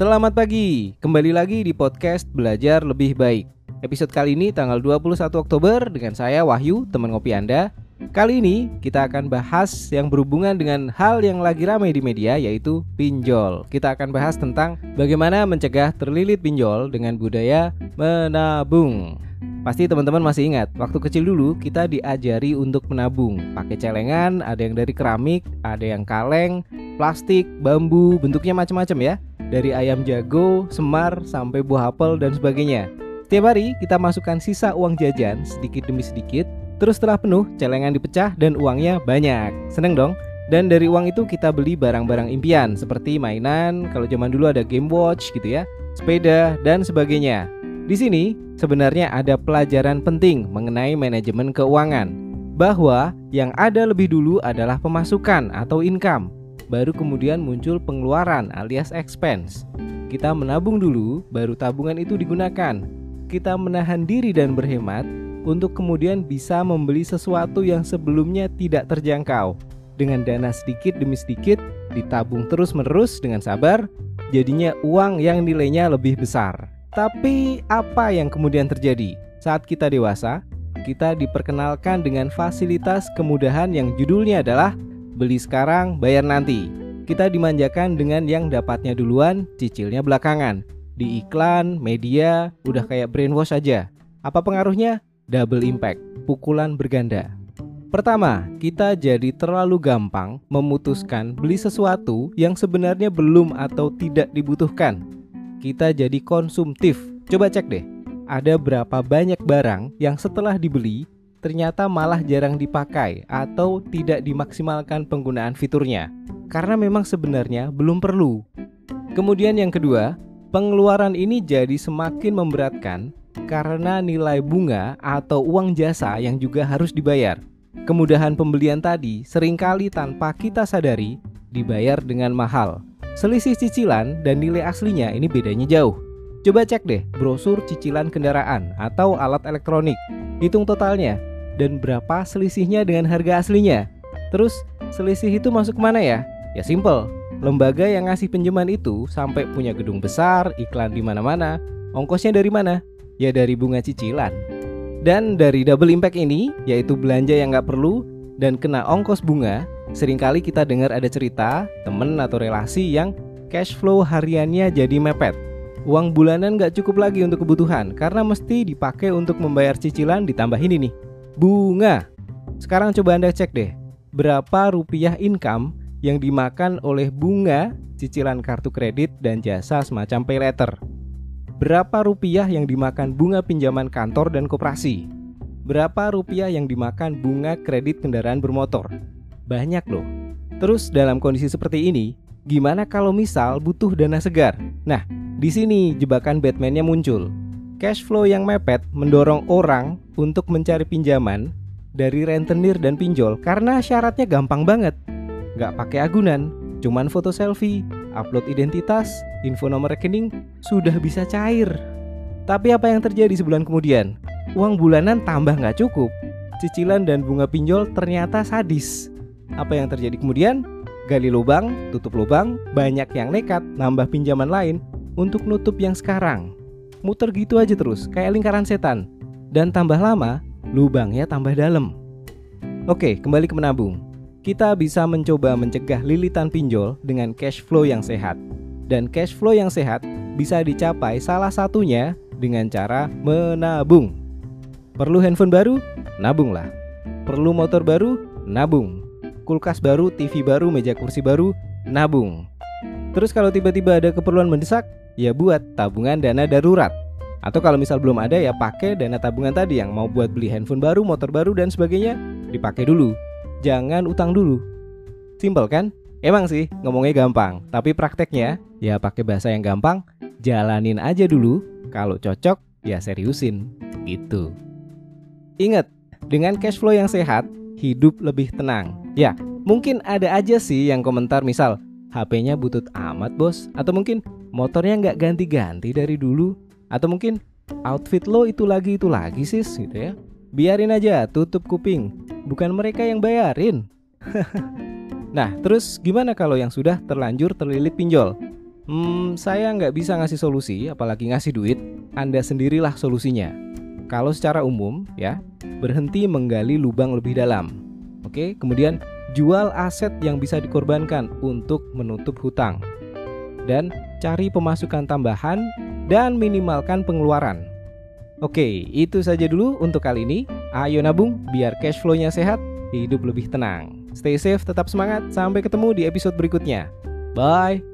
Selamat pagi, kembali lagi di podcast Belajar Lebih Baik. Episode kali ini tanggal 21 Oktober dengan saya Wahyu, teman ngopi Anda. Kali ini kita akan bahas yang berhubungan dengan hal yang lagi ramai di media yaitu pinjol. Kita akan bahas tentang bagaimana mencegah terlilit pinjol dengan budaya menabung. Pasti teman-teman masih ingat, waktu kecil dulu kita diajari untuk menabung. Pakai celengan, ada yang dari keramik, ada yang kaleng, plastik, bambu, bentuknya macam-macam ya. Dari ayam jago, semar, sampai buah apel dan sebagainya. Setiap hari kita masukkan sisa uang jajan sedikit demi sedikit. Terus setelah penuh, celengan dipecah dan uangnya banyak. Seneng dong? Dan dari uang itu kita beli barang-barang impian seperti mainan, kalau zaman dulu ada game watch gitu ya, sepeda dan sebagainya. Di sini sebenarnya ada pelajaran penting mengenai manajemen keuangan bahwa yang ada lebih dulu adalah pemasukan atau income, baru kemudian muncul pengeluaran alias expense. Kita menabung dulu, baru tabungan itu digunakan. Kita menahan diri dan berhemat untuk kemudian bisa membeli sesuatu yang sebelumnya tidak terjangkau. Dengan dana sedikit demi sedikit ditabung terus-menerus dengan sabar, jadinya uang yang nilainya lebih besar. Tapi apa yang kemudian terjadi? Saat kita dewasa, kita diperkenalkan dengan fasilitas kemudahan yang judulnya adalah beli sekarang, bayar nanti. Kita dimanjakan dengan yang dapatnya duluan, cicilnya belakangan. Di iklan, media, udah kayak brainwash aja. Apa pengaruhnya? Double impact, pukulan berganda. Pertama, kita jadi terlalu gampang memutuskan beli sesuatu yang sebenarnya belum atau tidak dibutuhkan kita jadi konsumtif. Coba cek deh, ada berapa banyak barang yang setelah dibeli ternyata malah jarang dipakai atau tidak dimaksimalkan penggunaan fiturnya karena memang sebenarnya belum perlu. Kemudian yang kedua, pengeluaran ini jadi semakin memberatkan karena nilai bunga atau uang jasa yang juga harus dibayar. Kemudahan pembelian tadi sering kali tanpa kita sadari dibayar dengan mahal. Selisih cicilan dan nilai aslinya ini bedanya jauh. Coba cek deh brosur cicilan kendaraan atau alat elektronik. Hitung totalnya dan berapa selisihnya dengan harga aslinya. Terus selisih itu masuk mana ya? Ya simple. Lembaga yang ngasih pinjaman itu sampai punya gedung besar, iklan di mana-mana. Ongkosnya dari mana? Ya dari bunga cicilan. Dan dari double impact ini, yaitu belanja yang nggak perlu dan kena ongkos bunga, Seringkali kita dengar ada cerita temen atau relasi yang cash flow hariannya jadi mepet. Uang bulanan gak cukup lagi untuk kebutuhan karena mesti dipakai untuk membayar cicilan ditambah ini nih, bunga. Sekarang coba Anda cek deh, berapa rupiah income yang dimakan oleh bunga cicilan kartu kredit dan jasa semacam pay letter. Berapa rupiah yang dimakan bunga pinjaman kantor dan koperasi? Berapa rupiah yang dimakan bunga kredit kendaraan bermotor? Banyak loh. Terus dalam kondisi seperti ini, gimana kalau misal butuh dana segar? Nah, di sini jebakan Batman-nya muncul. Cash flow yang mepet mendorong orang untuk mencari pinjaman dari rentenir dan pinjol karena syaratnya gampang banget. Gak pakai agunan, cuman foto selfie, upload identitas, info nomor rekening, sudah bisa cair. Tapi apa yang terjadi sebulan kemudian? Uang bulanan tambah nggak cukup. Cicilan dan bunga pinjol ternyata sadis. Apa yang terjadi kemudian? Gali lubang, tutup lubang, banyak yang nekat nambah pinjaman lain untuk nutup yang sekarang. Muter gitu aja terus, kayak lingkaran setan. Dan tambah lama, lubangnya tambah dalam. Oke, kembali ke menabung. Kita bisa mencoba mencegah lilitan pinjol dengan cash flow yang sehat. Dan cash flow yang sehat bisa dicapai salah satunya dengan cara menabung. Perlu handphone baru? Nabunglah. Perlu motor baru? Nabung kulkas baru, TV baru, meja kursi baru, nabung. Terus kalau tiba-tiba ada keperluan mendesak, ya buat tabungan dana darurat. Atau kalau misal belum ada ya pakai dana tabungan tadi yang mau buat beli handphone baru, motor baru dan sebagainya, dipakai dulu. Jangan utang dulu. Simpel kan? Emang sih ngomongnya gampang, tapi prakteknya ya pakai bahasa yang gampang, jalanin aja dulu. Kalau cocok ya seriusin gitu. Ingat, dengan cash flow yang sehat, hidup lebih tenang. Ya, mungkin ada aja sih yang komentar misal HP-nya butut amat bos Atau mungkin motornya nggak ganti-ganti dari dulu Atau mungkin outfit lo itu lagi itu lagi sis gitu ya Biarin aja tutup kuping Bukan mereka yang bayarin Nah terus gimana kalau yang sudah terlanjur terlilit pinjol? Hmm, saya nggak bisa ngasih solusi, apalagi ngasih duit. Anda sendirilah solusinya. Kalau secara umum, ya, berhenti menggali lubang lebih dalam. Oke, kemudian jual aset yang bisa dikorbankan untuk menutup hutang. Dan cari pemasukan tambahan dan minimalkan pengeluaran. Oke, itu saja dulu untuk kali ini. Ayo nabung biar cash flow-nya sehat, hidup lebih tenang. Stay safe, tetap semangat. Sampai ketemu di episode berikutnya. Bye.